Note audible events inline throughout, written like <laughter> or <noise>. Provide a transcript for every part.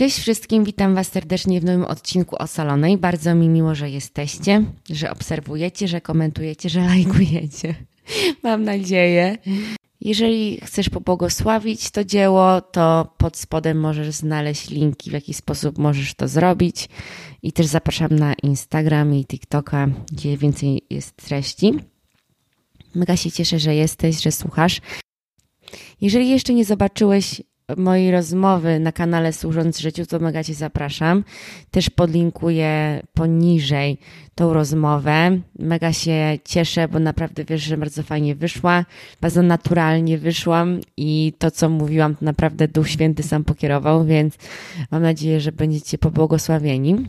Cześć wszystkim, witam Was serdecznie w nowym odcinku Osalonej. Bardzo mi miło, że jesteście, że obserwujecie, że komentujecie, że <laughs> lajkujecie. Mam nadzieję. Jeżeli chcesz pobłogosławić to dzieło, to pod spodem możesz znaleźć linki, w jaki sposób możesz to zrobić. I też zapraszam na Instagram i TikToka, gdzie więcej jest treści. Mega się cieszę, że jesteś, że słuchasz. Jeżeli jeszcze nie zobaczyłeś mojej rozmowy na kanale Służąc Życiu, to mega Cię zapraszam. Też podlinkuję poniżej tą rozmowę. Mega się cieszę, bo naprawdę wiesz, że bardzo fajnie wyszła, bardzo naturalnie wyszłam i to, co mówiłam, to naprawdę Duch Święty sam pokierował, więc mam nadzieję, że będziecie pobłogosławieni.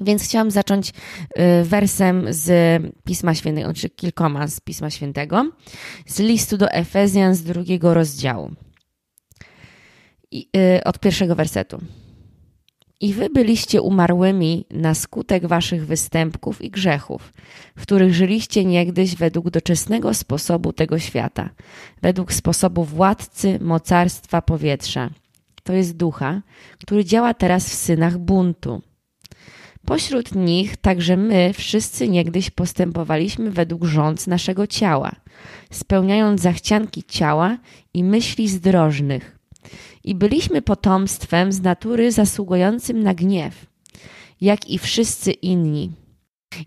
Więc chciałam zacząć y, wersem z Pisma Świętego, czy znaczy kilkoma z Pisma Świętego, z listu do Efezjan z drugiego rozdziału. Y, od pierwszego wersetu. I wy byliście umarłymi na skutek waszych występków i grzechów, w których żyliście niegdyś według doczesnego sposobu tego świata, według sposobu władcy mocarstwa powietrza. To jest ducha, który działa teraz w synach buntu. Pośród nich także my wszyscy niegdyś postępowaliśmy według rządz naszego ciała, spełniając zachcianki ciała i myśli zdrożnych i byliśmy potomstwem z natury zasługującym na gniew, jak i wszyscy inni.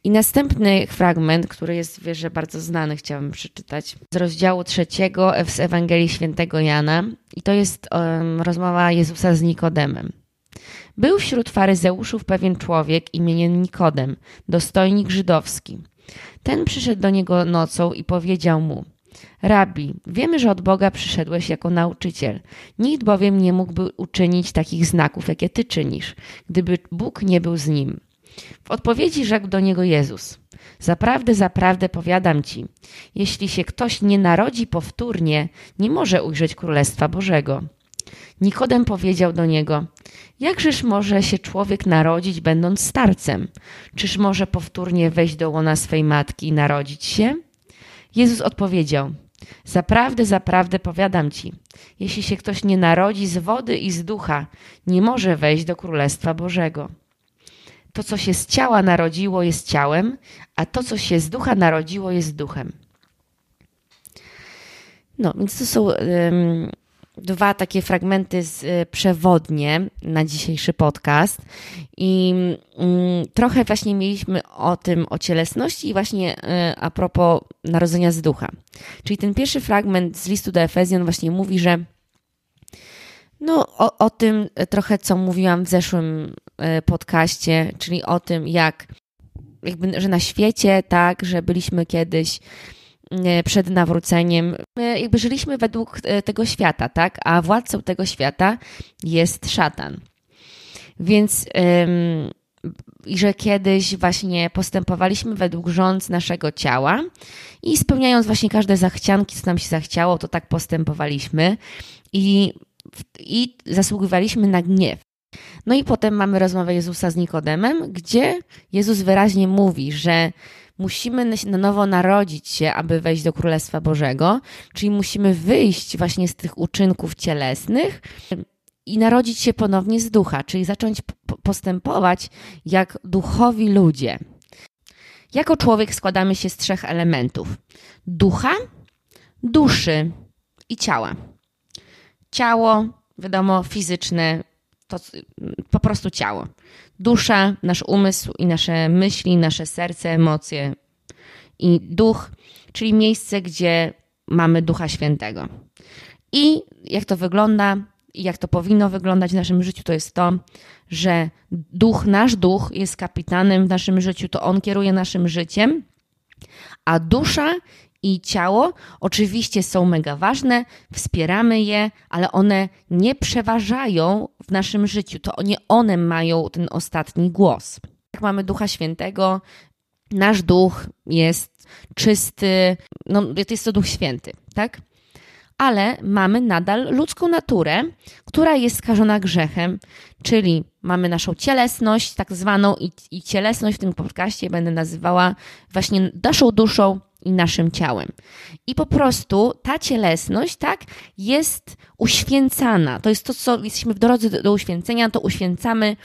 I następny fragment, który jest, wierzę, bardzo znany, chciałabym przeczytać, z rozdziału trzeciego z Ewangelii Świętego Jana. I to jest um, rozmowa Jezusa z Nikodemem. Był wśród faryzeuszów pewien człowiek imieniem Nikodem, dostojnik żydowski. Ten przyszedł do niego nocą i powiedział mu – Rabbi, wiemy, że od Boga przyszedłeś jako nauczyciel. Nikt bowiem nie mógłby uczynić takich znaków, jakie ty czynisz, gdyby Bóg nie był z nim. W odpowiedzi rzekł do niego Jezus: Zaprawdę, zaprawdę powiadam ci, jeśli się ktoś nie narodzi powtórnie, nie może ujrzeć Królestwa Bożego. Nikodem powiedział do niego: Jakżeż może się człowiek narodzić, będąc starcem? Czyż może powtórnie wejść do łona swej matki i narodzić się? Jezus odpowiedział: Zaprawdę, zaprawdę powiadam ci, jeśli się ktoś nie narodzi z wody i z ducha, nie może wejść do Królestwa Bożego. To, co się z ciała narodziło, jest ciałem, a to, co się z ducha narodziło, jest duchem. No, więc to są dwa takie fragmenty z, y, przewodnie na dzisiejszy podcast. I mm, trochę właśnie mieliśmy o tym, o cielesności i właśnie y, a propos narodzenia z ducha. Czyli ten pierwszy fragment z listu do Efezjan właśnie mówi, że no, o, o tym trochę, co mówiłam w zeszłym y, podcaście, czyli o tym, jak jakby, że na świecie, tak, że byliśmy kiedyś przed nawróceniem. My jakby żyliśmy według e, tego świata, tak? A władcą tego świata jest szatan. Więc i że kiedyś właśnie postępowaliśmy według rząd naszego ciała i spełniając właśnie każde zachcianki, co nam się zachciało, to tak postępowaliśmy i, i zasługiwaliśmy na gniew. No i potem mamy rozmowę Jezusa z Nikodemem, gdzie Jezus wyraźnie mówi, że musimy na nowo narodzić się, aby wejść do Królestwa Bożego, czyli musimy wyjść właśnie z tych uczynków cielesnych i narodzić się ponownie z ducha, czyli zacząć postępować jak duchowi ludzie. Jako człowiek składamy się z trzech elementów: ducha, duszy i ciała. Ciało, wiadomo, fizyczne, to po prostu ciało. Dusza, nasz umysł i nasze myśli, nasze serce, emocje i duch, czyli miejsce, gdzie mamy Ducha Świętego. I jak to wygląda, i jak to powinno wyglądać w naszym życiu, to jest to, że duch, nasz duch jest kapitanem w naszym życiu, to on kieruje naszym życiem, a dusza i ciało oczywiście są mega ważne, wspieramy je, ale one nie przeważają w naszym życiu. To nie one mają ten ostatni głos. Jak mamy Ducha Świętego, nasz duch jest czysty, no jest to Duch Święty, tak? Ale mamy nadal ludzką naturę, która jest skażona grzechem, czyli mamy naszą cielesność, tak zwaną, i, i cielesność w tym podcaście będę nazywała właśnie naszą duszą i naszym ciałem. I po prostu ta cielesność, tak, jest uświęcana. To jest to, co jesteśmy w drodze do, do uświęcenia, to uświęcamy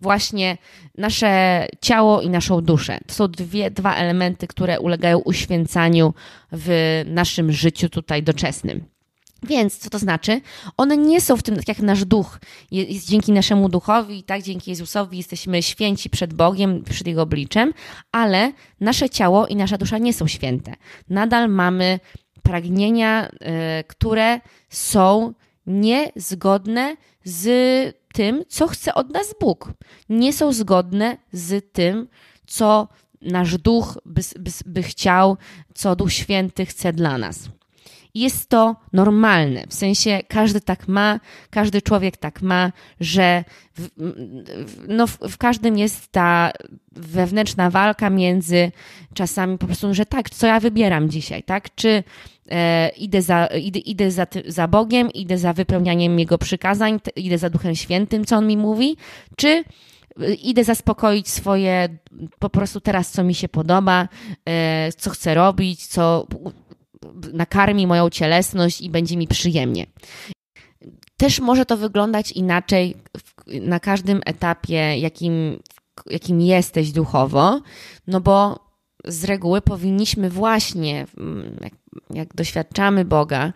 właśnie nasze ciało i naszą duszę. To są dwie, dwa elementy, które ulegają uświęcaniu w naszym życiu tutaj doczesnym. Więc co to znaczy? One nie są w tym, tak jak nasz duch. Jest, dzięki naszemu duchowi, tak, dzięki Jezusowi jesteśmy święci przed Bogiem, przed Jego obliczem, ale nasze ciało i nasza dusza nie są święte. Nadal mamy pragnienia, y, które są niezgodne z tym, co chce od nas Bóg. Nie są zgodne z tym, co nasz duch by, by, by chciał, co Duch Święty chce dla nas jest to normalne. W sensie każdy tak ma, każdy człowiek tak ma, że w, no w, w, każdym jest ta wewnętrzna walka między czasami po prostu, że tak, co ja wybieram dzisiaj, tak? Czy e, idę, za, idę, idę za, za Bogiem, idę za wypełnianiem Jego przykazań, idę za Duchem Świętym, co On mi mówi, czy e, idę zaspokoić swoje, po prostu teraz, co mi się podoba, e, co chcę robić, co nakarmi moją cielesność i będzie mi przyjemnie. Też może to wyglądać inaczej na każdym etapie, jakim, jakim jesteś duchowo, no bo z reguły powinniśmy właśnie, jak, jak doświadczamy Boga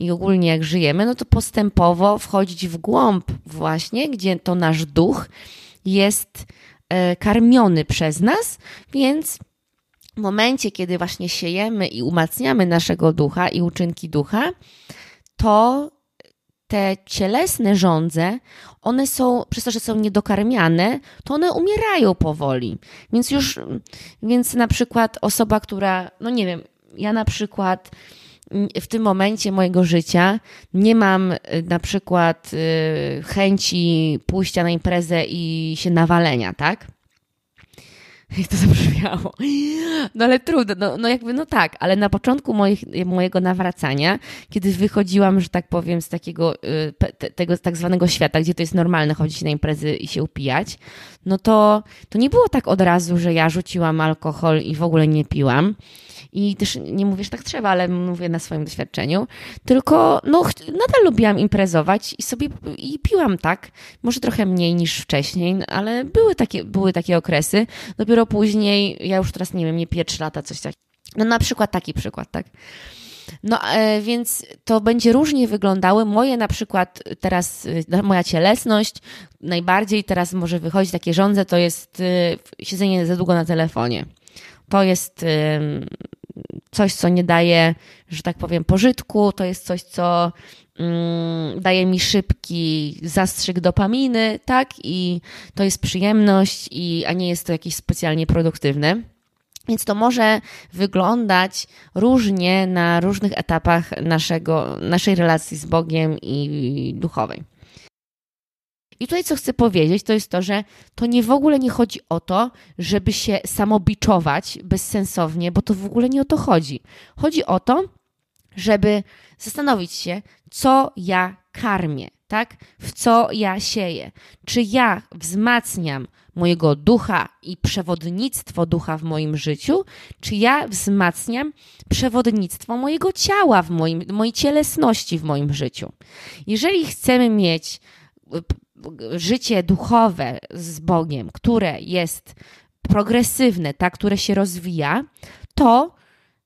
i ogólnie jak żyjemy, no to postępowo wchodzić w głąb właśnie, gdzie to nasz duch jest e, karmiony przez nas, więc momencie, kiedy właśnie siejemy i umacniamy naszego ducha i uczynki ducha, to te cielesne żądze, one są, przez to, że są niedokarmiane, to one umierają powoli. Więc już, więc na przykład osoba, która, no nie wiem, ja na przykład w tym momencie mojego życia nie mam y, na przykład y, chęci pójścia na imprezę i się nawalenia, tak? <laughs> Jak to zabrzmiało. No ale trudno, no, no jakby, no tak, ale na początku moich, mojego nawracania, kiedy wychodziłam, że tak powiem, z takiego, y, tego tak zwanego świata, gdzie to jest normalne chodzić na imprezy i się upijać, no to, to nie było tak od razu, że ja rzuciłam alkohol i w ogóle nie piłam. I też nie mówię, że tak trzeba, ale mówię na swoim doświadczeniu. Tylko no, nadal lubiłam imprezować i sobie i piłam tak. Może trochę mniej niż wcześniej, ale były takie, były takie okresy. Dopiero później, ja już teraz nie wiem, nie pierwsze lata, coś takiego. No na przykład taki przykład, tak. No e, więc to będzie różnie wyglądały. Moje na przykład teraz, e, moja cielesność najbardziej teraz może wychodzić takie żądze, to jest e, siedzenie za długo na telefonie. To jest coś, co nie daje, że tak powiem, pożytku, to jest coś, co mm, daje mi szybki zastrzyk dopaminy, tak? I to jest przyjemność, i, a nie jest to jakieś specjalnie produktywne. Więc to może wyglądać różnie na różnych etapach naszego, naszej relacji z Bogiem i duchowej. I tutaj co chcę powiedzieć, to jest to, że to nie w ogóle nie chodzi o to, żeby się samobiczować bezsensownie, bo to w ogóle nie o to chodzi. Chodzi o to, żeby zastanowić się, co ja karmię, tak? W co ja sieję. Czy ja wzmacniam mojego ducha i przewodnictwo ducha w moim życiu, czy ja wzmacniam przewodnictwo mojego ciała w moim, mojej cielesności w moim życiu. Jeżeli chcemy mieć życie duchowe z Bogiem, które jest progresywne, tak, które się rozwija, to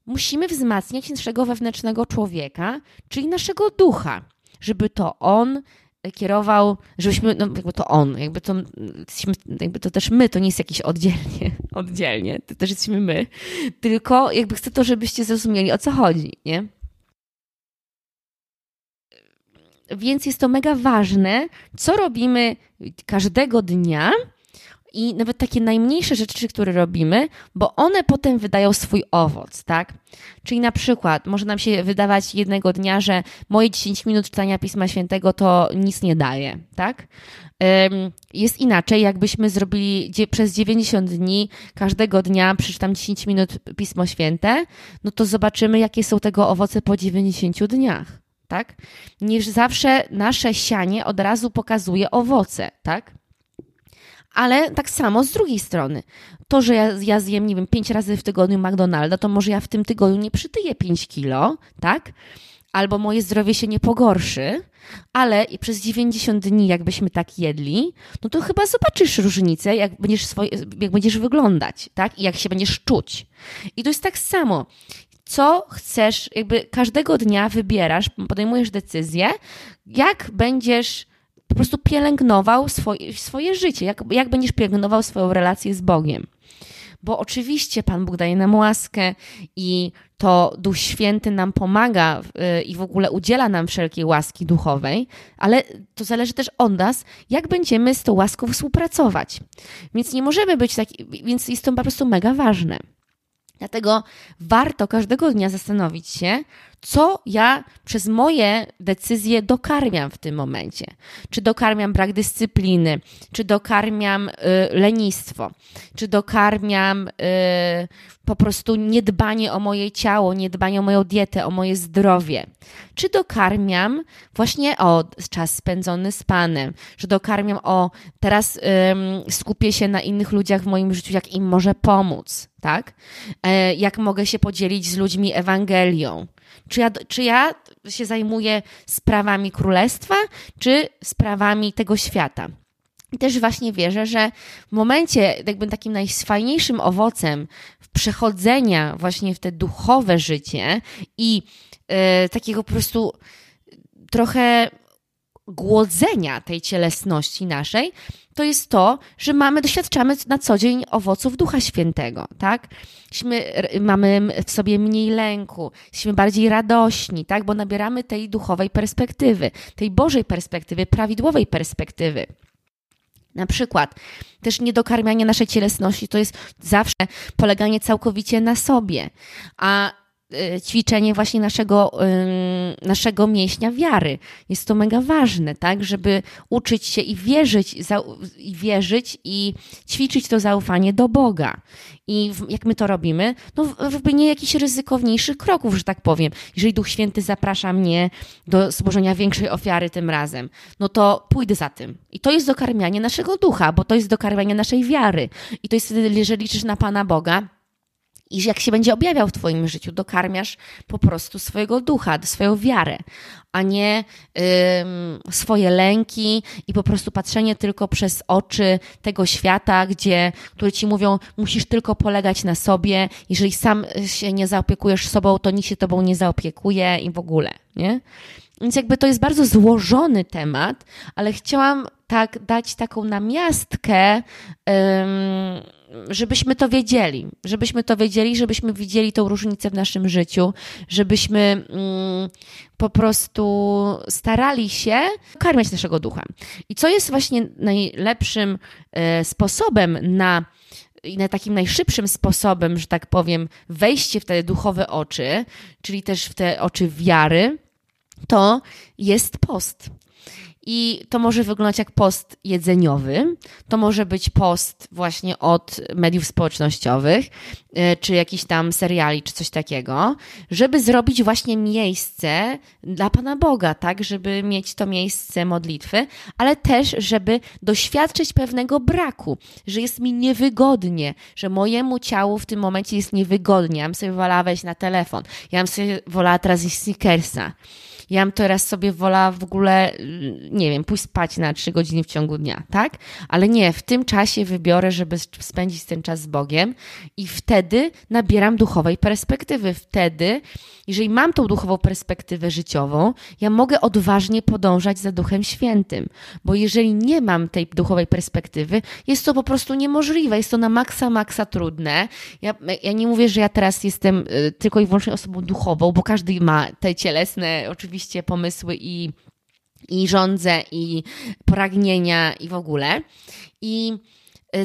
musimy wzmacniać naszego wewnętrznego człowieka, czyli naszego ducha, żeby to on kierował, żebyśmy, no jakby to on, jakby to, jakby to też my, to nie jest jakieś oddzielnie, <laughs> oddzielnie, to też jesteśmy my, tylko jakby chcę to, żebyście zrozumieli, o co chodzi, nie? Więc jest to mega ważne, co robimy każdego dnia i nawet takie najmniejsze rzeczy, które robimy, bo one potem wydają swój owoc, tak? Czyli na przykład może nam się wydawać jednego dnia, że moje 10 minut czytania Pisma Świętego to nic nie daje, tak? Jest inaczej, jakbyśmy zrobili przez 90 dni każdego dnia przeczytam 10 minut Pismo Święte, no to zobaczymy, jakie są tego owoce po 90 dniach tak? Niż zawsze nasze sianie od razu pokazuje owoce, tak? Ale tak samo z drugiej strony, to, że ja, ja zjem, nie wiem, pięć razy w tygodniu McDonalda, to może ja w tym tygodniu nie przytyję 5 kilo, tak? Albo moje zdrowie się nie pogorszy, ale przez 90 dni, jakbyśmy tak jedli, no to chyba zobaczysz różnicę, jak będziesz, swoje, jak będziesz wyglądać, tak? I jak się będziesz czuć. I to jest tak samo. Co chcesz, jakby każdego dnia wybierasz, podejmujesz decyzję, jak będziesz po prostu pielęgnował swoje, swoje życie, jak, jak będziesz pielęgnował swoją relację z Bogiem. Bo oczywiście Pan Bóg daje nam łaskę i to Duch Święty nam pomaga y, i w ogóle udziela nam wszelkiej łaski duchowej, ale to zależy też od nas, jak będziemy z tą łaską współpracować. Więc nie możemy być tak, więc jest to po prostu mega ważne. Dlatego warto każdego dnia zastanowić się, co ja przez moje decyzje dokarmiam w tym momencie. Czy dokarmiam brak dyscypliny, czy dokarmiam y, lenistwo, czy dokarmiam y, po prostu niedbanie o moje ciało, niedbanie o moją dietę, o moje zdrowie. Czy dokarmiam właśnie o czas spędzony z Panem, że dokarmiam o teraz skupię się na innych ludziach w moim życiu, jak im może pomóc, tak? E, jak mogę się podzielić z ludźmi Ewangelią czy ja, czy ja się zajmuję sprawami królestwa, czy sprawami tego świata? I też właśnie wierzę, że w momencie, jakby takim najfajniejszym owocem przechodzenia właśnie w te duchowe życie i yy, takiego po prostu trochę głodzenia tej cielesności naszej, to jest to, że mamy, doświadczamy na co dzień owoców Ducha Świętego, tak? Jesteśmy, mamy w sobie mniej lęku, jesteśmy bardziej radośni, tak? Bo nabieramy tej duchowej perspektywy, tej Bożej perspektywy, prawidłowej perspektywy. Na przykład też niedokarmianie naszej cielesności to jest zawsze poleganie całkowicie na sobie, a ćwiczenie właśnie naszego, naszego mięśnia wiary. Jest to mega ważne, tak, żeby uczyć się i wierzyć, i wierzyć i ćwiczyć to zaufanie do Boga. I jak my to robimy? No w robienie jakichś ryzykowniejszych kroków, że tak powiem. Jeżeli Duch Święty zaprasza mnie do złożenia większej ofiary tym razem, no to pójdę za tym. I to jest dokarmianie naszego ducha, bo to jest dokarmianie naszej wiary. I to jest wtedy, jeżeli liczysz na Pana Boga, i jak się będzie objawiał w Twoim życiu, dokarmiasz po prostu swojego ducha, swoją wiarę, a nie swoje lęki i po prostu patrzenie tylko przez oczy tego świata, gdzie, które ci mówią, musisz tylko polegać na sobie, jeżeli sam się nie zaopiekujesz sobą, to nikt się tobą nie zaopiekuje i w ogóle, nie? Więc jakby to jest bardzo złożony temat, ale chciałam tak dać taką namiastkę, żebyśmy to wiedzieli, żebyśmy to wiedzieli, żebyśmy widzieli tą różnicę w naszym życiu, żebyśmy mm, po prostu starali się karmić naszego ducha. I co jest właśnie najlepszym e, sposobem na i na takim najszybszym sposobem, że tak powiem, wejście w te duchowe oczy, czyli też w te oczy wiary, to jest post. I to może wyglądać jak post jedzeniowy, to może być post właśnie od mediów społecznościowych, e, czy jakiś tam seriali, czy coś takiego, żeby zrobić właśnie miejsce dla Pana Boga, tak, żeby mieć to miejsce modlitwy, ale też, żeby doświadczyć pewnego braku, że jest mi niewygodnie, że mojemu ciału w tym momencie jest niewygodnie. Ja bym sobie wolała wejść na telefon, ja bym sobie wolała teraz sneakersa ja bym teraz sobie wolała w ogóle, nie wiem, pójść spać na trzy godziny w ciągu dnia, tak? Ale nie, w tym czasie wybiorę, żeby spędzić ten czas z Bogiem i wtedy nabieram duchowej perspektywy. Wtedy, jeżeli mam tą duchową perspektywę życiową, ja mogę odważnie podążać za Duchem Świętym, bo jeżeli nie mam tej duchowej perspektywy, jest to po prostu niemożliwe, jest to na maksa, maksa trudne. Ja, ja nie mówię, że ja teraz jestem y, tylko i wyłącznie osobą duchową, bo każdy ma te cielesne oczywiście oczywiście pomysły i, i żądze, i pragnienia, i w ogóle. I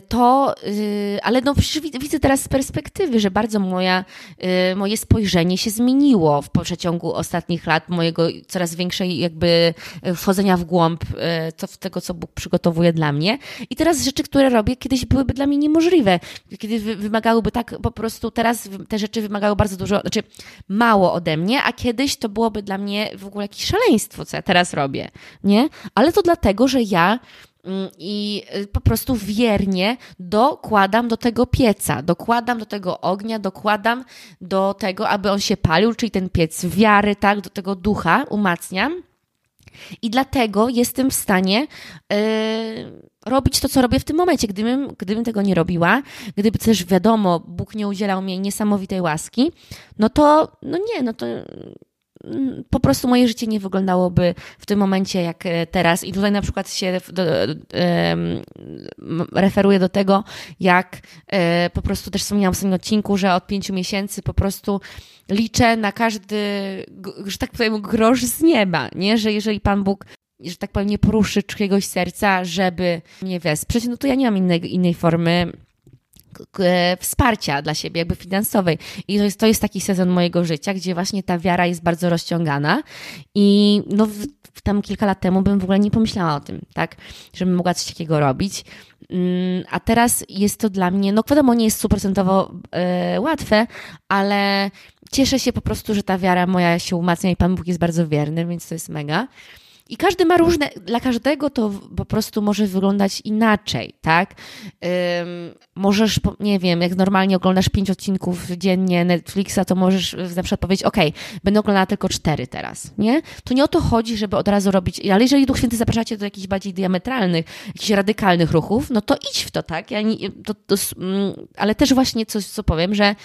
to, y, ale no widzę teraz z perspektywy, że bardzo moja, y, moje spojrzenie się zmieniło w przeciągu ostatnich lat, mojego coraz większej jakby wchodzenia w głąb co, tego, co Bóg przygotowuje dla mnie. I teraz rzeczy, które robię, kiedyś byłyby dla mnie niemożliwe, kiedy wymagałyby tak po prostu, teraz te rzeczy wymagały bardzo dużo, znaczy mało ode mnie, a kiedyś to byłoby dla mnie w ogóle jakieś szaleństwo, co ja teraz robię, nie? Ale to dlatego, że ja i y, po prostu wiernie dokładam do tego pieca, dokładam do tego ognia, dokładam do tego, aby on się palił, czyli ten piec wiary, tak, do tego ducha umacniam. I dlatego jestem w stanie yy, robić to, co robię w tym momencie. Gdybym, gdybym tego nie robiła, gdyby też wiadomo, Bóg nie udzielał mi niesamowitej łaski, no to, no nie, no to po prostu moje życie nie wyglądałoby w tym momencie jak e, teraz. I tutaj na przykład się do, referuję do tego, jak e, po prostu też wspomniałam w swoim odcinku, że od pięciu miesięcy po prostu liczę na każdy, że tak powiem, grosz z nieba, nie? Że jeżeli Pan Bóg że tak powiem, nie poruszy czyjegoś serca, żeby mnie wesprzeć, no to ja nie mam innej, innej formy wsparcia dla siebie, jakby finansowej. I to jest, to jest taki sezon mojego życia, gdzie właśnie ta wiara jest bardzo rozciągana i no tam kilka lat temu bym w ogóle nie pomyślała o tym, tak, żebym mogła coś takiego robić. Mm, a teraz jest to dla mnie, no wiadomo, nie jest stuprocentowo e, łatwe, ale cieszę się po prostu, że ta wiara moja się umacnia i Pan Bóg jest bardzo wierny, więc to jest mega. I każdy ma różne, dla każdego to po prostu może wyglądać inaczej, tak? Możesz, nie wiem, jak normalnie oglądasz pięć odcinków dziennie Netflixa, to możesz na przykład powiedzieć, ok, będę oglądała tylko cztery teraz, nie? To nie o to chodzi, żeby od razu robić, ale jeżeli Duch Święty zapraszacie do jakichś bardziej diametralnych, jakichś radykalnych ruchów, no to idź w to, tak? Ja nie, to, to, mm, ale też właśnie coś, co powiem, że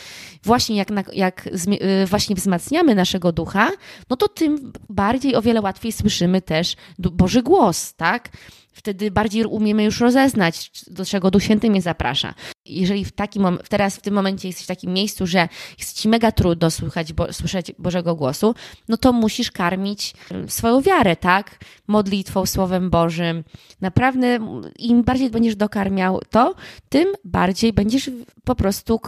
właśnie jak, jak y, właśnie wzmacniamy naszego ducha, no to tym bardziej, o wiele łatwiej słyszymy też Boży głos, tak? Wtedy bardziej umiemy już rozeznać, do czego Duch Święty mnie zaprasza. Jeżeli w takim, teraz w tym momencie jesteś w takim miejscu, że jest ci mega trudno słuchać, bo, słyszeć Bożego głosu, no to musisz karmić swoją wiarę, tak? Modlitwą, Słowem Bożym. Naprawdę im bardziej będziesz dokarmiał to, tym bardziej będziesz po prostu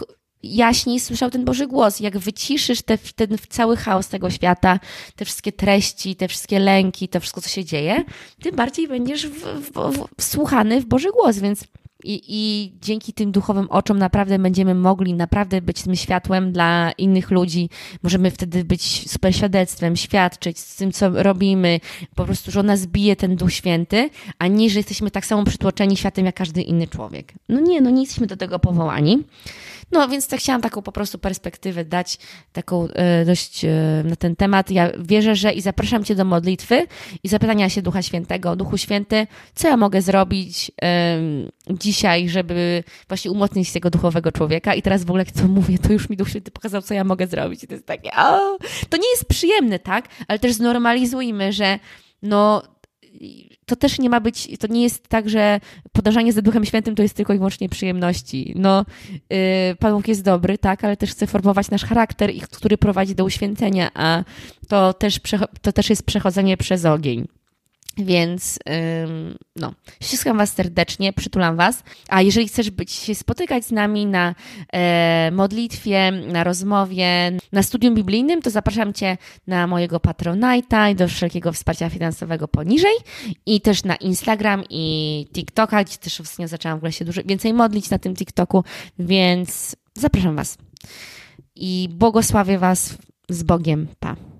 jaśniej słyszał ten Boży głos. Jak wyciszysz te, ten cały chaos tego świata, te wszystkie treści, te wszystkie lęki, to wszystko, co się dzieje, tym bardziej będziesz w, w, w, wsłuchany w Boży głos, więc i, I dzięki tym duchowym oczom naprawdę będziemy mogli naprawdę być tym światłem dla innych ludzi. Możemy wtedy być super świadectwem, świadczyć z tym, co robimy. Po prostu, że nas bije ten Duch Święty, a nie, że jesteśmy tak samo przytłoczeni światem jak każdy inny człowiek. No nie, no nie jesteśmy do tego powołani. No więc tak chciałam taką po prostu perspektywę dać, taką e, dość e, na ten temat. Ja wierzę, że i zapraszam Cię do modlitwy i zapytania się Ducha Świętego. Duchu Święty, co ja mogę zrobić e, dzisiaj, żeby właśnie umocnić tego duchowego człowieka? I teraz w ogóle, co mówię, to już mi Duch Święty pokazał, co ja mogę zrobić. I to jest takie, o, to nie jest przyjemne, tak? Ale też znormalizujmy, że no to też nie ma być, to nie jest tak, że podążanie za Duchem Świętym to jest tylko i wyłącznie przyjemności. No, yy, Pan Bóg jest dobry, tak, ale też chce formować nasz charakter, który prowadzi do uświęcenia, a to też, to też jest przechodzenie przez ogień. Więc no, ściskam Was serdecznie, przytulam Was. A jeżeli chcesz być, się spotykać z nami na e, modlitwie, na rozmowie, na studium biblijnym, to zapraszam Cię na mojego Patronite'a i do wszelkiego wsparcia finansowego poniżej. I też na Instagram i TikToka, gdzie też ostatnio zaczęłam w ogóle się dużo więcej modlić na tym TikToku, więc zapraszam Was. I błogosławię Was z Bogiem. Pa.